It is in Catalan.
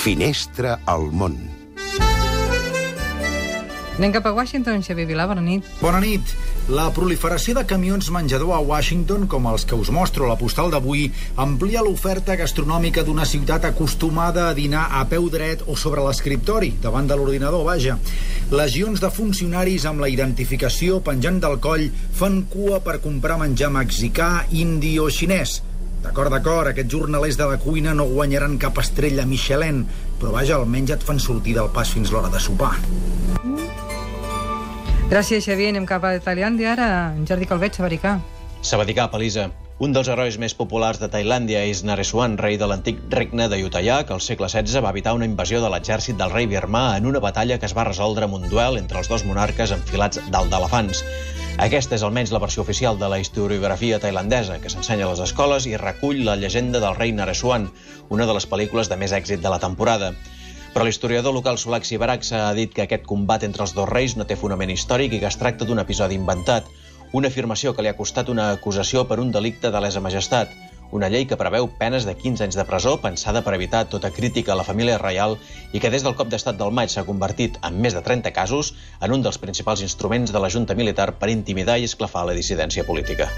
Finestra al món. Anem cap a Washington, Xavier Vilà, bona nit. Bona nit. La proliferació de camions menjador a Washington, com els que us mostro a la postal d'avui, amplia l'oferta gastronòmica d'una ciutat acostumada a dinar a peu dret o sobre l'escriptori, davant de l'ordinador, vaja. Legions de funcionaris amb la identificació penjant del coll fan cua per comprar menjar mexicà, indi o xinès. D'acord, d'acord, aquests jornalers de la cuina no guanyaran cap estrella Michelin, però vaja, almenys et fan sortir del pas fins l'hora de sopar. Gràcies, Xavier. Anem cap a Tailàndia ara. En Jordi Calvet, Sabaricà. Sabaticà, Palisa. Un dels herois més populars de Tailàndia és Naresuan, rei de l'antic regne de Yutaya, que al segle XVI va evitar una invasió de l'exèrcit del rei birmà en una batalla que es va resoldre amb un duel entre els dos monarques enfilats dalt d'elefants. Aquesta és almenys la versió oficial de la historiografia tailandesa, que s'ensenya a les escoles i recull la llegenda del rei Naresuan, una de les pel·lícules de més èxit de la temporada. Però l'historiador local Sulaxi Baraxa ha dit que aquest combat entre els dos reis no té fonament històric i que es tracta d'un episodi inventat, una afirmació que li ha costat una acusació per un delicte de lesa majestat, una llei que preveu penes de 15 anys de presó pensada per evitar tota crítica a la família reial i que des del cop d'estat del maig s'ha convertit, en més de 30 casos, en un dels principals instruments de la Junta Militar per intimidar i esclafar la dissidència política.